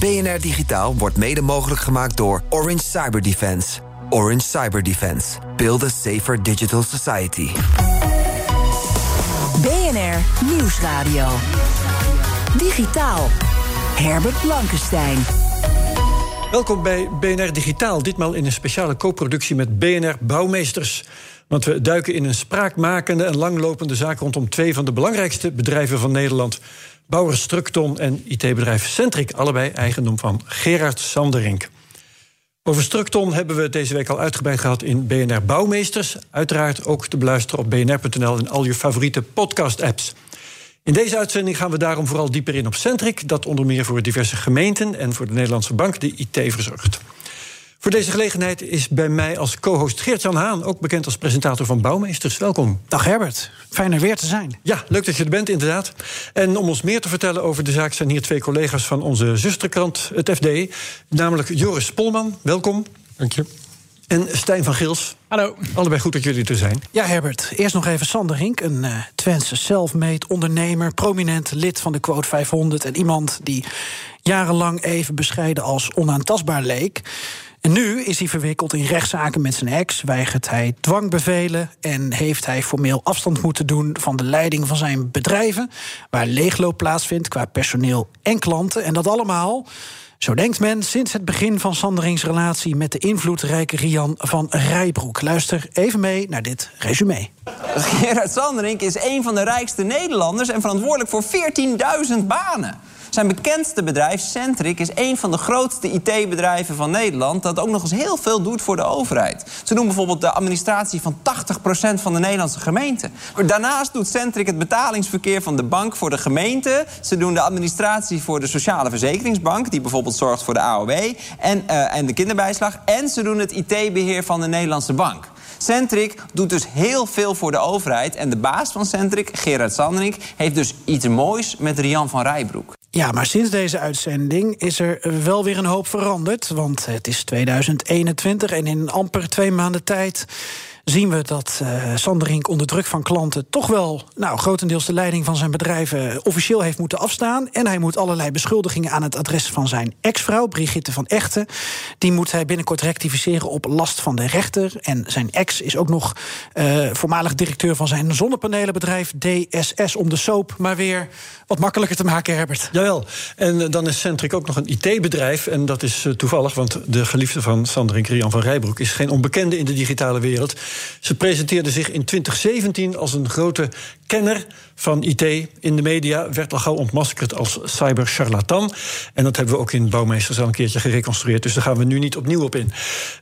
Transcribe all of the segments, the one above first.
BNR Digitaal wordt mede mogelijk gemaakt door Orange Cyber Defense. Orange Cyber Defense. Build a safer digital society. BNR Nieuwsradio. Digitaal. Herbert Blankenstein. Welkom bij BNR Digitaal, ditmaal in een speciale co-productie met BNR Bouwmeesters. Want we duiken in een spraakmakende en langlopende zaak rondom twee van de belangrijkste bedrijven van Nederland. Bouwer Structon en IT-bedrijf Centric, allebei eigendom van Gerard Sanderink. Over Structon hebben we deze week al uitgebreid gehad in BNR Bouwmeesters. Uiteraard ook te beluisteren op bnr.nl en al je favoriete podcast-apps. In deze uitzending gaan we daarom vooral dieper in op Centric, dat onder meer voor diverse gemeenten en voor de Nederlandse Bank de IT verzorgt. Voor deze gelegenheid is bij mij als co-host Geert-Jan Haan, ook bekend als presentator van Bouwmeesters. Welkom. Dag Herbert, fijn er weer te zijn. Ja, leuk dat je er bent, inderdaad. En om ons meer te vertellen over de zaak zijn hier twee collega's van onze zusterkrant, het FD. Namelijk Joris Polman, welkom. Dank je. En Stijn van Gils. Hallo. Allebei goed dat jullie er zijn. Ja, Herbert. Eerst nog even Sander Hink, een uh, Twentse self-made ondernemer, prominent lid van de Quote 500 en iemand die jarenlang even bescheiden als onaantastbaar leek. En nu is hij verwikkeld in rechtszaken met zijn ex, weigert hij dwangbevelen en heeft hij formeel afstand moeten doen van de leiding van zijn bedrijven, waar leegloop plaatsvindt qua personeel en klanten. En dat allemaal zo denkt men sinds het begin van Sanderings relatie met de invloedrijke Rian van Rijbroek. Luister even mee naar dit resume. Gerard Sanderink is een van de rijkste Nederlanders en verantwoordelijk voor 14.000 banen. Zijn bekendste bedrijf, Centric, is een van de grootste IT-bedrijven van Nederland... dat ook nog eens heel veel doet voor de overheid. Ze doen bijvoorbeeld de administratie van 80% van de Nederlandse gemeenten. Daarnaast doet Centric het betalingsverkeer van de bank voor de gemeente. Ze doen de administratie voor de Sociale Verzekeringsbank... die bijvoorbeeld zorgt voor de AOW en, uh, en de kinderbijslag. En ze doen het IT-beheer van de Nederlandse bank. Centric doet dus heel veel voor de overheid. En de baas van Centric, Gerard Sanderink, heeft dus iets moois met Rian van Rijbroek. Ja, maar sinds deze uitzending is er wel weer een hoop veranderd. Want het is 2021 en in amper twee maanden tijd zien we dat uh, Sanderink onder druk van klanten toch wel nou, grotendeels de leiding van zijn bedrijven officieel heeft moeten afstaan. En hij moet allerlei beschuldigingen aan het adres van zijn ex-vrouw, Brigitte van Echten. Die moet hij binnenkort rectificeren op last van de rechter. En zijn ex is ook nog uh, voormalig directeur van zijn zonnepanelenbedrijf DSS om de soap maar weer wat makkelijker te maken, Herbert. Jawel. En dan is Centric ook nog een IT-bedrijf. En dat is toevallig, want de geliefde van Sanderink, Rian van Rijbroek, is geen onbekende in de digitale wereld. Ze presenteerde zich in 2017 als een grote kenner van IT in de media. Werd al gauw ontmaskerd als cybercharlatan. En dat hebben we ook in Bouwmeesters al een keertje gereconstrueerd. Dus daar gaan we nu niet opnieuw op in.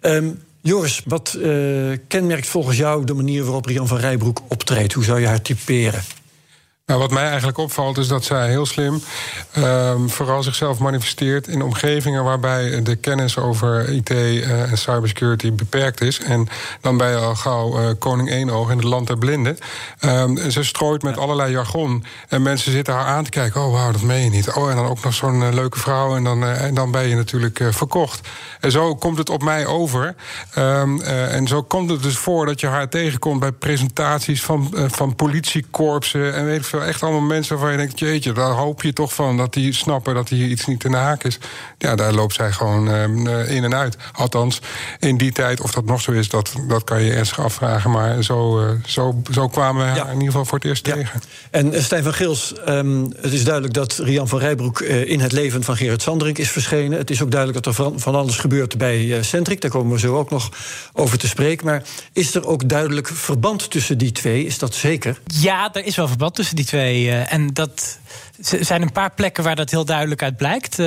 Um, Joris, wat uh, kenmerkt volgens jou de manier waarop Rian van Rijbroek optreedt? Hoe zou je haar typeren? Nou, wat mij eigenlijk opvalt is dat zij heel slim um, vooral zichzelf manifesteert in omgevingen waarbij de kennis over IT uh, en cybersecurity beperkt is. En dan ben je al gauw uh, koning één-oog in het land der blinden. Um, ze strooit met allerlei jargon en mensen zitten haar aan te kijken. Oh, wauw, dat meen je niet. Oh, en dan ook nog zo'n uh, leuke vrouw en dan, en dan ben je natuurlijk verkocht. En zo komt het op mij over. Um, en zo komt het dus voor dat je haar tegenkomt bij presentaties van, van politiekorpsen en weet ik veel echt allemaal mensen waarvan je denkt... jeetje, daar hoop je toch van dat die snappen dat hier iets niet in de haak is. Ja, daar loopt zij gewoon uh, in en uit. Althans, in die tijd, of dat nog zo is, dat, dat kan je ernstig afvragen. Maar zo, uh, zo, zo kwamen we ja. haar in ieder geval voor het eerst ja. tegen. En uh, Stijn van Gils, um, het is duidelijk dat Rian van Rijbroek... in het leven van Gerard Sanderink is verschenen. Het is ook duidelijk dat er van, van alles gebeurt bij Centric. Daar komen we zo ook nog over te spreken. Maar is er ook duidelijk verband tussen die twee? Is dat zeker? Ja, er is wel verband tussen die twee. en dat zijn een paar plekken waar dat heel duidelijk uit blijkt.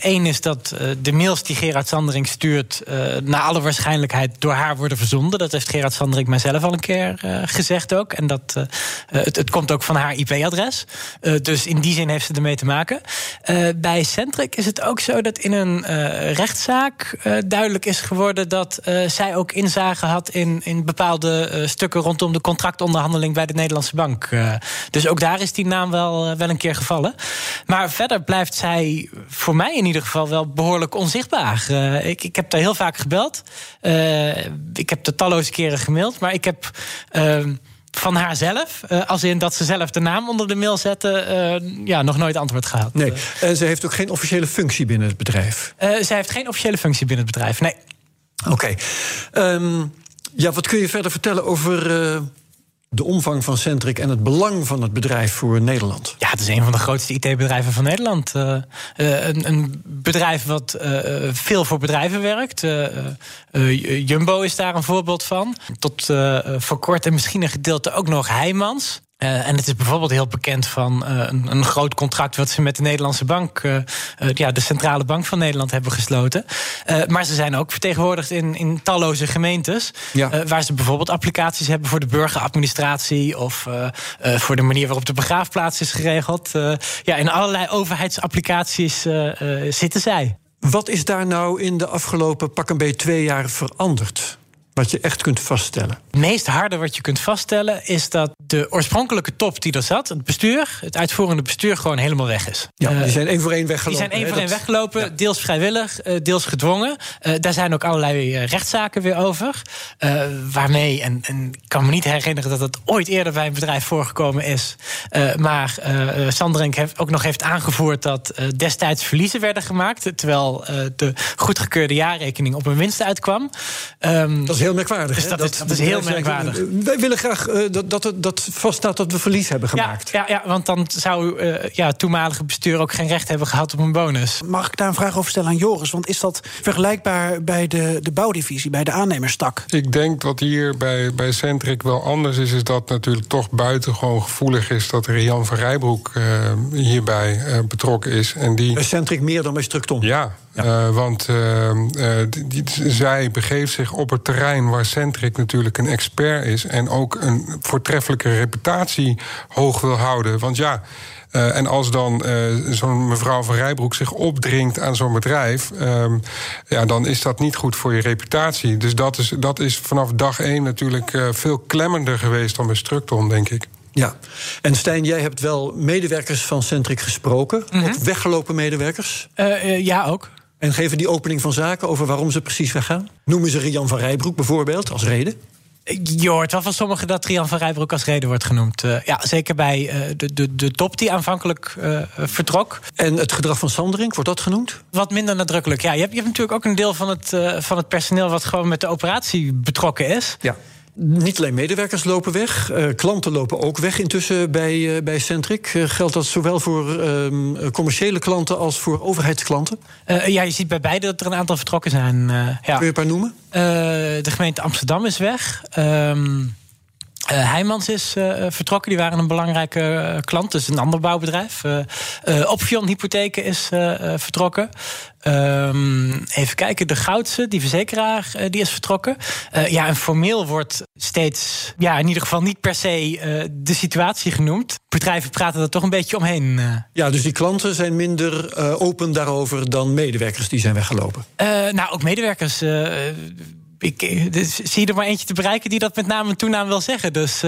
Eén is dat de mails die Gerard Sandering stuurt... naar alle waarschijnlijkheid door haar worden verzonden. Dat heeft Gerard Sandering mijzelf al een keer gezegd ook. En dat, het, het, komt ook van haar IP-adres. dus in die zin heeft ze ermee te maken. bij Centric is het ook zo dat in een rechtszaak duidelijk is geworden... dat zij ook inzage had in, in bepaalde stukken rondom de contractonderhandeling bij de Nederlandse Bank. dus ook daar is die naam wel, wel een keer gevallen. Maar verder blijft zij voor mij in ieder geval wel behoorlijk onzichtbaar. Uh, ik, ik heb daar heel vaak gebeld. Uh, ik heb er talloze keren gemaild. Maar ik heb. Uh, van haarzelf, als in dat ze zelf de naam onder de mail zette, uh, ja, nog nooit antwoord gehad. Nee, en ze heeft ook geen officiële functie binnen het bedrijf. Uh, zij heeft geen officiële functie binnen het bedrijf, nee. Oké. Okay. Um, ja, wat kun je verder vertellen over de omvang van Centric en het belang van het bedrijf voor Nederland? Ja, het is een van de grootste IT-bedrijven van Nederland. Uh, een, een, bedrijf wat uh, veel voor bedrijven werkt. Jumbo is daar een voorbeeld van. Tot voor kort en misschien een gedeelte ook nog Heijmans. Uh, en het is bijvoorbeeld heel bekend van uh, een, een, groot contract wat ze met de Nederlandse bank, uh, ja, de centrale bank van Nederland, hebben gesloten. maar ze zijn ook vertegenwoordigd in, in talloze gemeentes, ja. waar ze bijvoorbeeld applicaties hebben voor de burgeradministratie of voor de manier waarop de begraafplaats is geregeld. ja, in allerlei overheidsapplicaties zitten zij. Wat is daar nou in de afgelopen pak een beetje twee jaar veranderd? Wat je echt kunt vaststellen? Het meest harde wat je kunt vaststellen is dat de oorspronkelijke top die er zat, het bestuur, het uitvoerende bestuur, gewoon helemaal weg is. Ja, die zijn één voor één weggelopen. Die zijn één voor één weggelopen, deels vrijwillig, eh, deels gedwongen. Uh, daar zijn ook allerlei eh, rechtszaken weer over. Uh, waarmee, en, en, ik kan me niet herinneren dat het ooit eerder bij een bedrijf voorgekomen is. maar Sanderink heeft ook nog heeft aangevoerd dat destijds verliezen werden gemaakt. Terwijl de goedgekeurde jaarrekening op een winst uitkwam. Um, dat is heel merkwaardig. Dus dat, dat, is, dat is heel merkwaardig. Wij willen graag dat, dat, dat vaststaat dat we verlies hebben gemaakt. Ja, ja, ja want dan zou uh, ja, het toenmalige bestuur ook geen recht hebben gehad op een bonus. Mag ik daar een vraag over stellen aan Joris? Want is dat vergelijkbaar bij de, de bouwdivisie, bij de aannemerstak? Ik denk wat hier bij, bij Centric wel anders is, is dat natuurlijk toch buitengewoon gevoelig is dat Rian van Rijbroek uh, hierbij uh, betrokken is. En die... Centric meer dan bij Structon? Ja, ja. Uh, want uh, die, die, zij begeeft zich op het terrein waar Centric natuurlijk een expert is en ook een voortreffelijke reputatie hoog wil houden. Want ja. Uh, en als dan zo'n mevrouw van Rijbroek zich opdringt aan zo'n bedrijf, ehm, ja, dan is dat niet goed voor je reputatie. Dus dat is, dat is vanaf dag één natuurlijk veel klemmender geweest dan bij Structon, denk ik. Ja, en Stijn, jij hebt wel medewerkers van Centric gesproken. Mm -hmm. Ook weggelopen medewerkers? ja, ook. En geven die opening van zaken over waarom ze precies weggaan? Noemen ze Rian van Rijbroek bijvoorbeeld als reden? Je hoort wel van sommigen dat Rian van Rijbroek als reden wordt genoemd. Uh, ja, zeker bij uh, de, de, de top die aanvankelijk uh, vertrok. En het gedrag van Sanderink, wordt dat genoemd? Wat minder nadrukkelijk. Ja, je hebt, je hebt natuurlijk ook een deel van het, van het personeel... wat gewoon met de operatie betrokken is. Ja. Niet alleen medewerkers lopen weg, uh, klanten lopen ook weg intussen bij, uh, bij Centric. Uh, geldt dat zowel voor ehm, commerciële klanten als voor overheidsklanten? ja, je ziet bij beide dat er een aantal vertrokken zijn. ja. Kun je een paar noemen? de gemeente Amsterdam is weg. Um, uh, Heijmans is uh, vertrokken, die waren een belangrijke uh, klant, dus een ander bouwbedrijf. Opvion Hypotheken is vertrokken. Um, even kijken, de Goudse, die verzekeraar, die is vertrokken. ja, en formeel wordt steeds, ja, in ieder geval niet per se de situatie genoemd. Bedrijven praten er toch een beetje omheen. Ja, dus die klanten zijn minder open daarover dan medewerkers die zijn weggelopen? nou, ook medewerkers ik dus, zie er maar eentje te bereiken die dat met naam en toenaam wil zeggen. Dus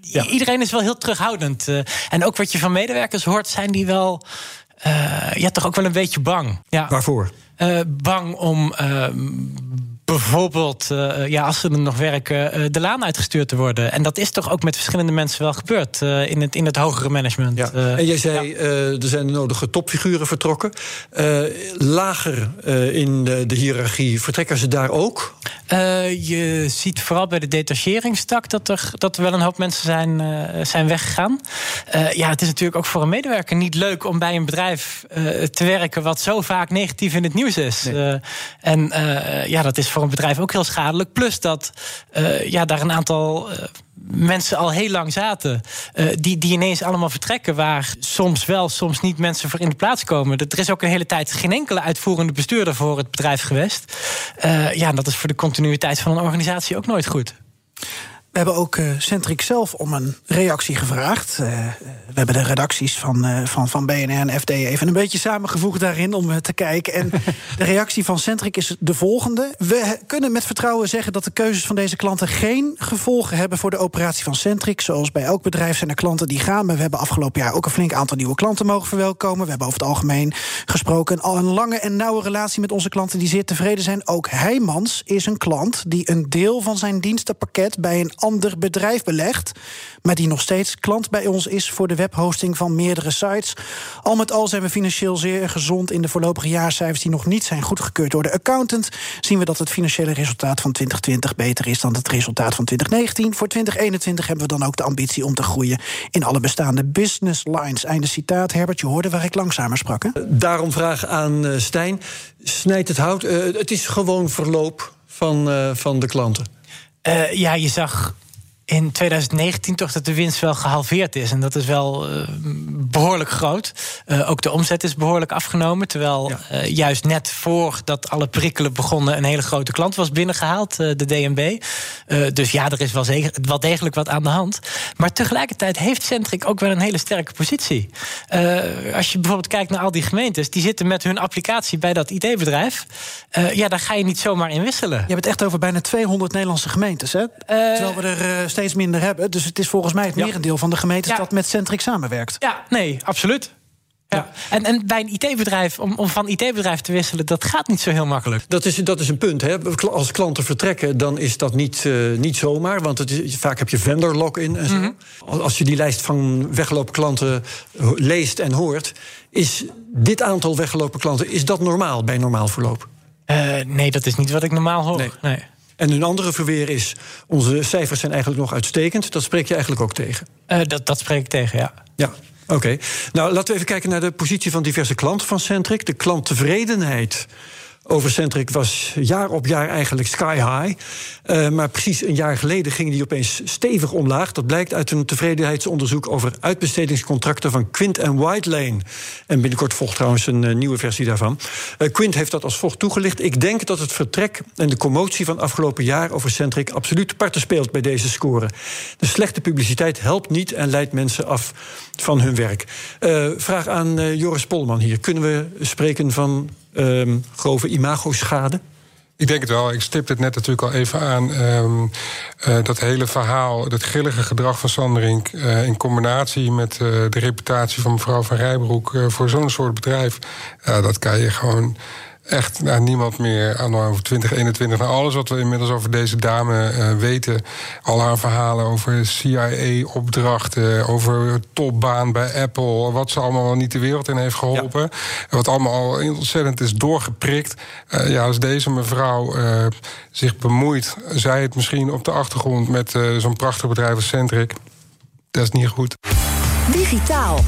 ja. iedereen is wel heel terughoudend. Uh, en ook wat je van medewerkers hoort, zijn die wel. Uh, ja, toch ook wel een beetje bang. Ja. Waarvoor? bang om bijvoorbeeld, uh, ja, als ze er nog werken, uh, de laan uitgestuurd te worden. En dat is toch ook met verschillende mensen wel gebeurd uh, in, het, in het hogere management. Ja. en jij zei, ja. er zijn de nodige topfiguren vertrokken. lager in de, de, hiërarchie, vertrekken ze daar ook? je ziet vooral bij de detacheringstak dat er, dat er wel een hoop mensen zijn, zijn weggegaan. ja, het is natuurlijk ook voor een medewerker niet leuk om bij een bedrijf te werken wat zo vaak negatief in het nieuws is. Nee. en ja, dat is voor een bedrijf ook heel schadelijk. Plus dat uh, ja, daar een aantal uh, mensen al heel lang zaten. Uh, die, die ineens allemaal vertrekken. Waar soms wel, soms niet mensen voor in de plaats komen. Er is ook een hele tijd geen enkele uitvoerende bestuurder voor het bedrijf geweest. Ja, dat is voor de continuïteit van een organisatie ook nooit goed. We hebben ook uh, Centric zelf om een reactie gevraagd. Uh, we hebben de redacties van, uh, van, van BNR en FD even een beetje samengevoegd daarin om te kijken. En de reactie van Centric is de volgende. We kunnen met vertrouwen zeggen dat de keuzes van deze klanten geen gevolgen hebben voor de operatie van Centric. Zoals bij elk bedrijf zijn er klanten die gaan. Maar we hebben afgelopen jaar ook een flink aantal nieuwe klanten mogen verwelkomen. We hebben over het algemeen gesproken al een lange en nauwe relatie met onze klanten die zeer tevreden zijn. Ook Heijmans is een klant die een deel van zijn dienstenpakket bij een ander bedrijf belegt, maar die nog steeds klant bij ons is voor de webhosting van meerdere sites. Al met al zijn we financieel zeer gezond in de voorlopige jaarcijfers die nog niet zijn goedgekeurd door de accountant. Zien we dat het financiële resultaat van 2020 beter is dan het resultaat van 2019. Voor 2021 hebben we dan ook de ambitie om te groeien in alle bestaande business lines. Einde citaat. Herbert, je hoorde waar ik langzamer sprak. Daarom vraag aan uh, Stijn. Snijdt het hout? Uh, het is gewoon verloop van, uh, van de klanten. Uh, ja, je zag in 2019 toch dat de winst wel gehalveerd is. En dat is wel uh, behoorlijk groot. Uh, ook de omzet is behoorlijk afgenomen. Terwijl ja. uh, juist net voordat alle prikkelen begonnen... een hele grote klant was binnengehaald, de DNB. dus ja, er is wel, wel, degelijk wat aan de hand. Maar tegelijkertijd heeft Centric ook wel een hele sterke positie. als je bijvoorbeeld kijkt naar al die gemeentes... die zitten met hun applicatie bij dat IT-bedrijf. ja, daar ga je niet zomaar in wisselen. Je hebt het echt over bijna 200 Nederlandse gemeentes, hè? Terwijl we er steeds minder hebben. Dus het is volgens mij het ja. merendeel van de gemeentes ja. dat met Centric samenwerkt. Ja, nee, absoluut. Ja. En, en bij een IT-bedrijf, om, om van IT-bedrijf te wisselen, dat gaat niet zo heel makkelijk. Dat is, dat is een punt. Hè. Als klanten vertrekken, dan is dat niet, uh, niet zomaar. Want het is, vaak heb je vendor lock-in en zo. Mm -hmm. Als je die lijst van weggelopen klanten leest en hoort, is dit aantal weggelopen klanten, is dat normaal bij normaal verloop? Uh, nee, dat is niet wat ik normaal hoor. Nee. nee. En een andere verweer is, onze cijfers zijn eigenlijk nog uitstekend. Dat spreek je eigenlijk ook tegen? Uh, dat, dat spreek ik tegen, ja. Ja, oké. Okay. Nou, laten we even kijken naar de positie van diverse klanten van Centric. De klanttevredenheid over Centric was jaar op jaar eigenlijk sky high. Uh, maar precies een jaar geleden ging die opeens stevig omlaag. Dat blijkt uit een tevredenheidsonderzoek over uitbestedingscontracten van Quint en Whitelane. En binnenkort volgt trouwens een uh, nieuwe versie daarvan. Uh, Quint heeft dat als volgt toegelicht. Ik denk dat het vertrek en de commotie van afgelopen jaar over Centric absoluut parten speelt bij deze score. De slechte publiciteit helpt niet en leidt mensen af van hun werk. vraag aan Joris Polman hier. Kunnen we spreken van um, grove imagoschade? Ik denk het wel. Ik stipte het net natuurlijk al even aan. Um, uh, dat hele verhaal, dat grillige gedrag van Sanderink... Uh, in combinatie met uh, de reputatie van mevrouw van Rijbroek... voor zo'n soort bedrijf, dat kan je gewoon echt nou, niemand meer aan over 2021. Nou, alles wat we inmiddels over deze dame uh, weten. Al haar verhalen over CIA-opdrachten, over topbaan bij Apple. Wat ze allemaal wel niet de wereld in heeft geholpen. Ja. Wat allemaal al ontzettend is doorgeprikt. Uh, ja, als deze mevrouw uh, zich bemoeit, zij het misschien op de achtergrond met zo'n prachtig bedrijf als Centric. Dat is niet goed. Digitaal.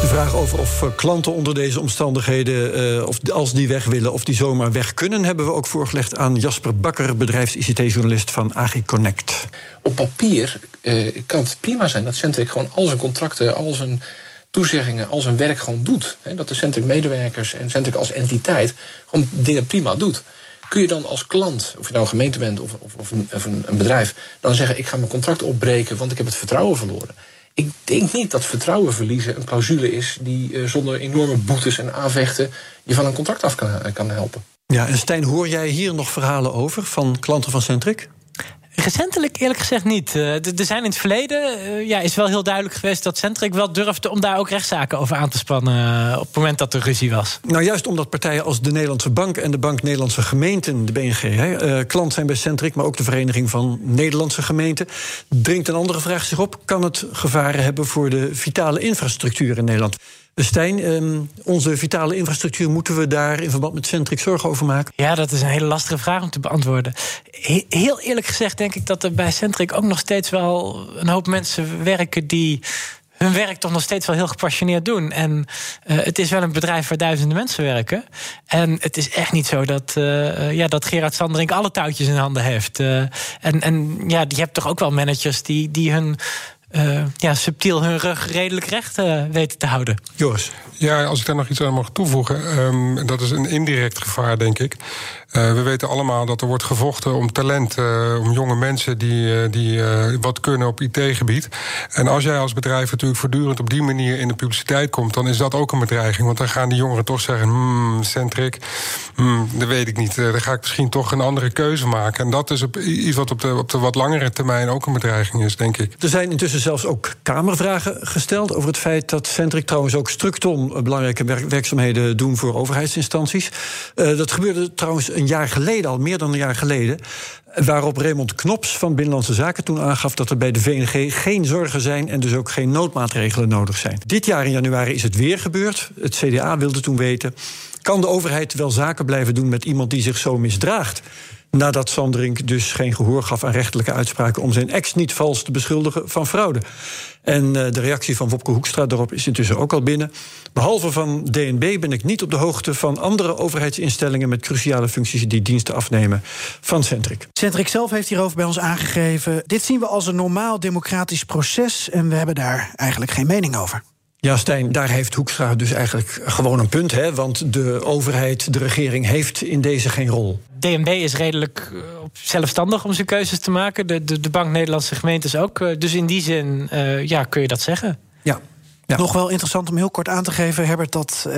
De vraag over of eh, klanten onder deze omstandigheden, uh, of als die weg willen, of die zomaar weg kunnen, hebben we ook voorgelegd aan Jasper Bakker, bedrijfs-ICT-journalist van AG Connect. Op papier uh, kan het prima zijn dat Centric gewoon al zijn contracten, al zijn toezeggingen, al zijn werk gewoon doet. Dat de Centric-medewerkers en Centric als entiteit gewoon dingen prima doet. Kun je dan als klant, of je nou een gemeente bent of, of, of, een, of een bedrijf, dan zeggen: Ik ga mijn contract opbreken, want ik heb het vertrouwen verloren. Ik denk niet dat vertrouwen verliezen een clausule is die uh, zonder enorme boetes en aanvechten je van een contract af kan, kan helpen. Ja, en Stijn, hoor jij hier nog verhalen over van klanten van Centric? Recentelijk eerlijk gezegd niet. Uh, er zijn in het verleden, uh, ja, is wel heel duidelijk geweest dat Centric wel durfde om daar ook rechtszaken over aan te spannen uh, op het moment dat er ruzie was. Nou, juist omdat partijen als de Nederlandse Bank en de Bank Nederlandse Gemeenten, de BNG, hè, klant zijn bij Centric, maar ook de Vereniging van Nederlandse Gemeenten, dringt een andere vraag zich op: kan het gevaren hebben voor de vitale infrastructuur in Nederland? Stijn, um, onze vitale infrastructuur, moeten we daar in verband met Centric zorgen over maken? Ja, dat is een hele lastige vraag om te beantwoorden. He heel eerlijk gezegd denk ik dat er bij Centric ook nog steeds wel een hoop mensen werken die hun werk toch nog steeds wel heel gepassioneerd doen. En uh, het is wel een bedrijf waar duizenden mensen werken. En het is echt niet zo dat, uh, ja, dat Gerard Sanderink alle touwtjes in handen heeft. En, en ja, je hebt toch ook wel managers die, die hun uh, ja, subtiel hun rug redelijk recht uh, weten te houden. Joris. Ja, als ik daar nog iets aan mag toevoegen. Um, dat is een indirect gevaar, denk ik. Uh, we weten allemaal dat er wordt gevochten om talent, om jonge mensen die, die wat kunnen op IT-gebied. En als jij als bedrijf natuurlijk voortdurend op die manier in de publiciteit komt, dan is dat ook een bedreiging. Want dan gaan die jongeren toch zeggen: hmm, Centric, hmm, dat weet ik niet. dan ga ik misschien toch een andere keuze maken. En dat is op, iets wat op de, op de wat langere termijn ook een bedreiging is, denk ik. Er zijn intussen zelfs ook Kamervragen gesteld over het feit dat Centric trouwens ook Structon belangrijke werkzaamheden doen voor overheidsinstanties. Dat gebeurde trouwens een jaar geleden, al meer dan een jaar geleden. Waarop Raymond Knops van Binnenlandse Zaken toen aangaf dat er bij de VNG geen zorgen zijn en dus ook geen noodmaatregelen nodig zijn. Dit jaar in januari is het weer gebeurd. Het CDA wilde toen weten: kan de overheid wel zaken blijven doen met iemand die zich zo misdraagt? Nadat Sanderink dus geen gehoor gaf aan rechtelijke uitspraken om zijn ex niet vals te beschuldigen van fraude. En uh, de reactie van Wopke Hoekstra daarop is intussen ook al binnen. Behalve van DNB ben ik niet op de hoogte van andere overheidsinstellingen met cruciale functies die diensten afnemen van Centric. Centric zelf heeft hierover bij ons aangegeven. Dit zien we als een normaal democratisch proces en we hebben daar eigenlijk geen mening over. Ja, Stijn, daar heeft Hoekstra dus eigenlijk gewoon een punt. Hè? Want de overheid, de regering, heeft in deze geen rol. DNB is redelijk zelfstandig om zijn keuzes te maken. De, de, de Bank Nederlandse Gemeentes ook. Dus in die zin uh, ja, kun je dat zeggen. Ja. Ja. Nog wel interessant om heel kort aan te geven, Herbert, dat uh,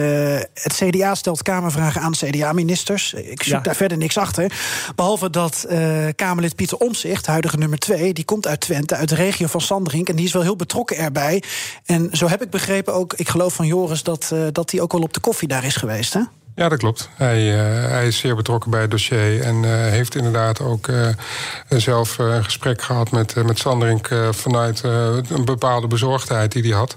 het CDA stelt Kamervragen aan CDA-ministers. Ik zoek ja. daar verder niks achter. Behalve dat uh, Kamerlid Pieter Omzicht, huidige nummer twee, die komt uit Twente, uit de regio van Sanderink. En die is wel heel betrokken erbij. En zo heb ik begrepen ook, ik geloof van Joris, dat, uh, dat hij ook al op de koffie daar is geweest. Hè? Ja, dat klopt. Hij, uh, hij, is zeer betrokken bij het dossier. En uh, heeft inderdaad ook uh, zelf een gesprek gehad met, met Sanderink vanuit een bepaalde bezorgdheid die hij had.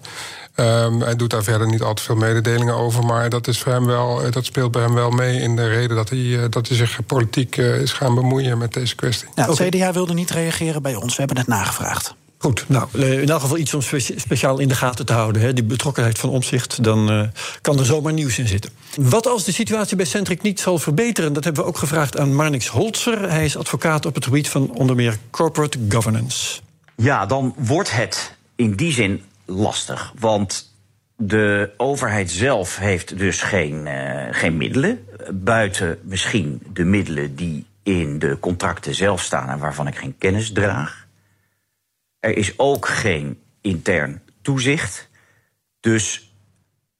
Um, hij doet daar verder niet al te veel mededelingen over. Maar dat, is voor hem wel, dat speelt bij hem wel mee in de reden dat hij, dat hij zich politiek is gaan bemoeien met deze kwestie. Nou, het CDA wilde niet reageren bij ons. We hebben het nagevraagd. Goed, nou, in elk geval iets om speciaal in de gaten te houden. Hè. Die betrokkenheid van omzicht, dan uh, kan er zomaar nieuws in zitten. Wat als de situatie bij Centric niet zal verbeteren? Dat hebben we ook gevraagd aan Marnix Holzer. Hij is advocaat op het gebied van onder meer corporate governance. Ja, dan wordt het in die zin lastig. Want de overheid zelf heeft dus geen, uh, geen middelen. Buiten misschien de middelen die in de contracten zelf staan en waarvan ik geen kennis draag. Er is ook geen intern toezicht. Dus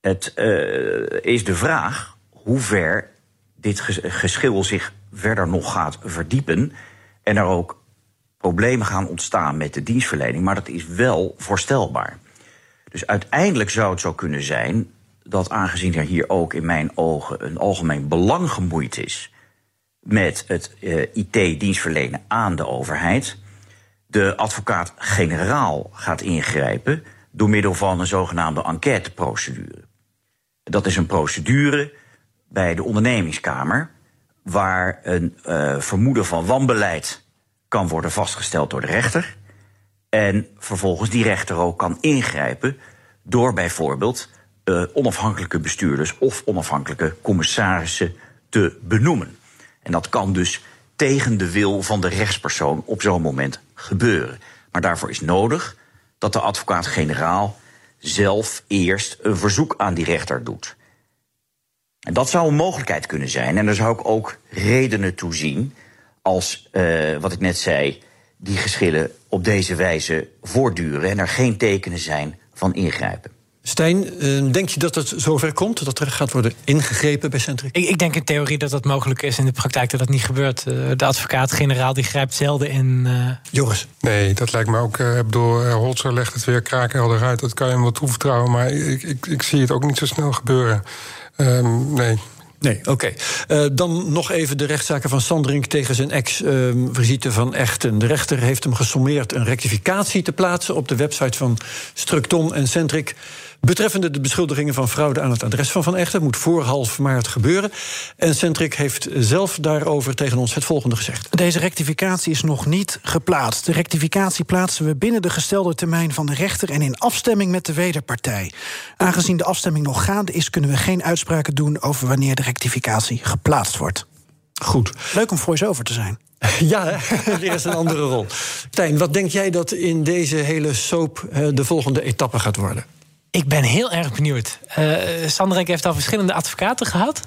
het uh, is de vraag hoe ver dit geschil zich verder nog gaat verdiepen. En er ook problemen gaan ontstaan met de dienstverlening. Maar dat is wel voorstelbaar. Dus uiteindelijk zou het zo kunnen zijn dat aangezien er hier ook in mijn ogen een algemeen belang gemoeid is met het uh, IT-dienstverlenen aan de overheid, de advocaat-generaal gaat ingrijpen door middel van een zogenaamde enquêteprocedure. Dat is een procedure bij de ondernemingskamer waar een uh, vermoeden van wanbeleid kan worden vastgesteld door de rechter. En vervolgens die rechter ook kan ingrijpen door bijvoorbeeld uh, onafhankelijke bestuurders of onafhankelijke commissarissen te benoemen. En dat kan dus tegen de wil van de rechtspersoon op zo'n moment gebeuren. Maar daarvoor is nodig dat de advocaat-generaal zelf eerst een verzoek aan die rechter doet. En dat zou een mogelijkheid kunnen zijn. En daar zou ik ook redenen toe zien als, uh, wat ik net zei, die geschillen op deze wijze voortduren en er geen tekenen zijn van ingrijpen. Stijn, eh, denk je dat het zover komt? Dat er gaat worden ingegrepen bij Centric? Ik, ik, denk in theorie dat dat mogelijk is. In de praktijk dat dat niet gebeurt. Eh, de advocaat-generaal die grijpt zelden in. Uh... Joris? Nee, dat lijkt me ook. Ik bedoel, Holzer legt het weer kraakhelder uit. Dat kan je hem wel toevertrouwen. Maar ik, ik, ik zie het ook niet zo snel gebeuren. Um, nee, Nee, oké. Okay. Uh, dan nog even de rechtszaken van Sandring tegen zijn ex, uh, Brigitte van Echten. De rechter heeft hem gesommeerd een rectificatie te plaatsen op de website van Structon en Centric Betreffende de beschuldigingen van fraude aan het adres van Van Echten... moet voor half maart gebeuren. En Centric heeft zelf daarover tegen ons het volgende gezegd. Deze rectificatie is nog niet geplaatst. De rectificatie plaatsen we binnen de gestelde termijn van de rechter... en in afstemming met de wederpartij. Aangezien de afstemming nog gaande is... kunnen we geen uitspraken doen over wanneer de rectificatie geplaatst wordt. Goed. Leuk om voice-over te zijn. Ja, er is een andere rol. Tijn, wat denk jij dat in deze hele soap eh, de volgende etappe gaat worden? Ik ben heel erg benieuwd. Uh, Sanderink heeft al verschillende advocaten gehad.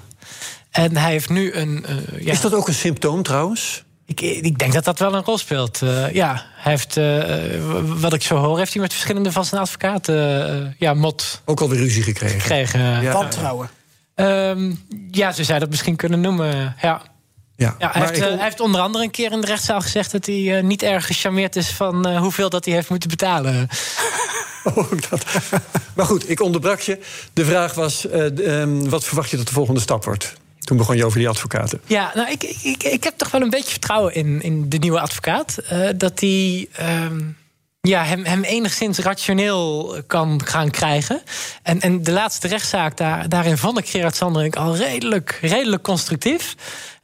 En hij heeft nu een. Uh, ja. Is dat ook een symptoom trouwens? Ik, ik, denk dat dat wel een rol speelt. Uh, ja, hij heeft, wat ik zo hoor, heeft hij met verschillende van zijn advocaten. ja, mot. Ook alweer ruzie gekregen. gekregen ja. Wantrouwen. Um, ja, zo zou dat misschien kunnen noemen. Ja. Ja, ja hij, heeft, hij, heeft, onder andere een keer in de rechtszaal gezegd dat hij niet erg gecharmeerd is van hoeveel dat hij heeft moeten betalen. Oh, maar goed, ik onderbrak je. De vraag was: uh, um, wat verwacht je dat de volgende stap wordt? Toen begon je over die advocaten. Ja, nou, ik, ik, ik heb toch wel een beetje vertrouwen in, in de nieuwe advocaat. Uh, dat die. Um, ja, hem, hem enigszins rationeel kan gaan krijgen. En, en de laatste rechtszaak, daar, daarin vond ik Gerard Sanderink al redelijk, redelijk constructief.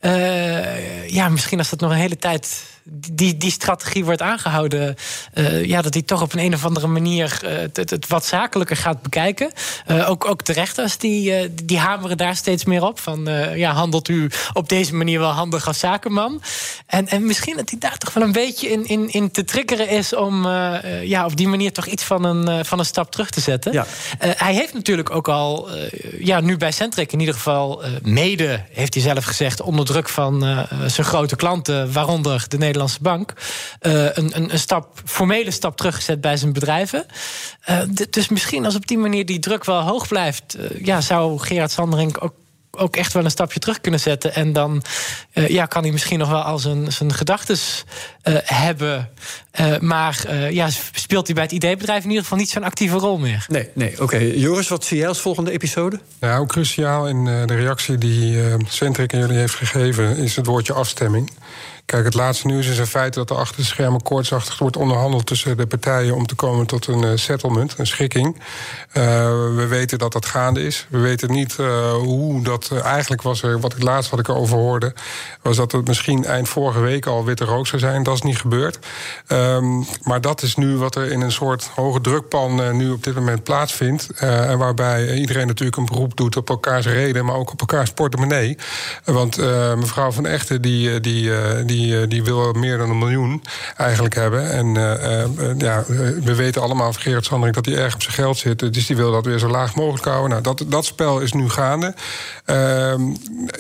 Uh, ja, misschien als dat nog een hele tijd die, die strategie wordt aangehouden, uh, ja, dat hij toch op een, een of andere manier uh, het, het, wat zakelijker gaat bekijken. Uh, ook, ook de rechters die, die hameren daar steeds meer op. Van ja, handelt u op deze manier wel handig als zakenman? En, en misschien dat hij daar toch wel een beetje in, in, in te triggeren is om ja, op die manier toch iets van een, van een stap terug te zetten. Ja. hij heeft natuurlijk ook al, ja, nu bij Centric in ieder geval, mede, heeft hij zelf gezegd, onder druk van zijn grote klanten, waaronder de Nederlandse Nederlandse bank uh, een, een, een, stap, formele stap teruggezet bij zijn bedrijven. Uh, dus misschien als op die manier die druk wel hoog blijft, uh, ja, zou Gerard Sanderink ook ook echt wel een stapje terug kunnen zetten. En dan uh, ja, kan hij misschien nog wel al zijn, zijn gedachten uh, hebben. Uh, maar ja, speelt hij bij het ideebedrijf in ieder geval niet zo'n actieve rol meer. Nee, nee. oké. Okay. Joris, wat zie jij als volgende episode? Ja, ook cruciaal in de reactie die Centric aan jullie heeft gegeven... is het woordje afstemming. Kijk, het laatste nieuws is in feite dat er achter de schermen koortsachtig wordt onderhandeld tussen de partijen om te komen tot een uh, settlement, een schikking. Uh, we weten dat dat gaande is. We weten niet uh, hoe dat. eigenlijk was er, wat ik laatst wat ik erover hoorde, was dat het misschien eind vorige week al witte rook zou zijn. Dat is niet gebeurd. Um, maar dat is nu wat er in een soort hoge drukpan nu op dit moment plaatsvindt. en waarbij iedereen natuurlijk een beroep doet op elkaars reden, maar ook op elkaars portemonnee. Want mevrouw van Echten, die, die, die die, eh, die wil meer dan een miljoen eigenlijk hebben. En uh, ja, we weten allemaal van Gerard Sandring dat hij erg op zijn geld zit. Dus die wil dat weer zo laag mogelijk houden. Nou, dat, dat spel is nu gaande. Uh,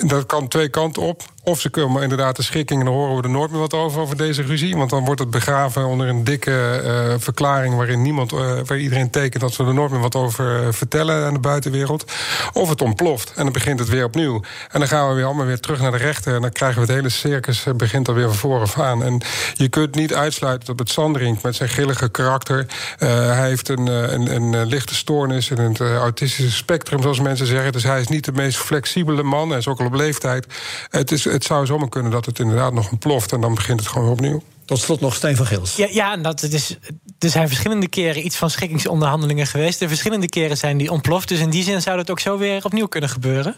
dat kan twee kanten op. Of ze komen inderdaad de schikking en dan horen we er nooit meer wat over, over deze ruzie. Want dan wordt het begraven onder een dikke uh, verklaring waarin niemand, uh, waar iedereen tekent dat ze er nooit meer wat over vertellen aan de buitenwereld. Of het ontploft en dan begint het weer opnieuw. En dan gaan we weer allemaal weer terug naar de rechter. En dan krijgen we het hele circus begint alweer van vooraf aan. En je kunt niet uitsluiten dat het Sandring met zijn grillige karakter. Uh, hij heeft een, een, een, lichte stoornis in het autistische spectrum, zoals mensen zeggen. Dus hij is niet de meest flexibele man. Hij is ook al op leeftijd. Het is het zou zomaar kunnen dat het inderdaad nog ontploft en dan begint het gewoon opnieuw. Tot slot nog Steen van Gils. Ja, ja dat, het is, er zijn verschillende keren iets van schikkingsonderhandelingen geweest. De verschillende keren zijn die ontploft. Dus in die zin zou dat ook zo weer opnieuw kunnen gebeuren.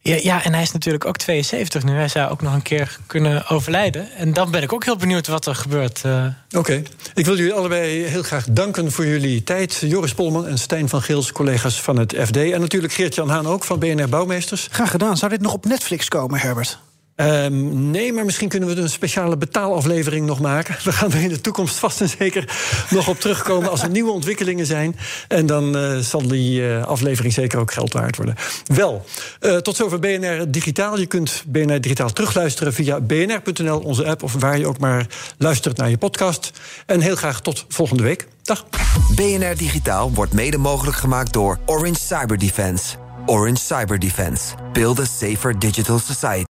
Ja, ja, en hij is natuurlijk ook 72 nu. Hij zou ook nog een keer kunnen overlijden. En dan ben ik ook heel benieuwd wat er gebeurt. Uh... Oké. Ik wil jullie allebei heel graag danken voor jullie tijd. Joris Polman en Stijn van Gils, collega's van het FD. En natuurlijk Geert-Jan Haan ook van BNR Bouwmeesters. Graag gedaan. Zou dit nog op Netflix komen, Herbert? Um, nee, maar misschien kunnen we een speciale betaalaflevering nog maken. We gaan er in de toekomst vast en zeker nog op terugkomen als er nieuwe ontwikkelingen zijn. En dan uh, zal die uh, aflevering zeker ook geld waard worden. Wel, uh, tot zover BNR Digitaal. Je kunt BNR Digitaal terugluisteren via bnr.nl, onze app, of waar je ook maar luistert naar je podcast. En heel graag tot volgende week. Dag. BNR Digitaal wordt mede mogelijk gemaakt door Orange Cyber Defense. Orange Cyber Defense. Build a safer digital society.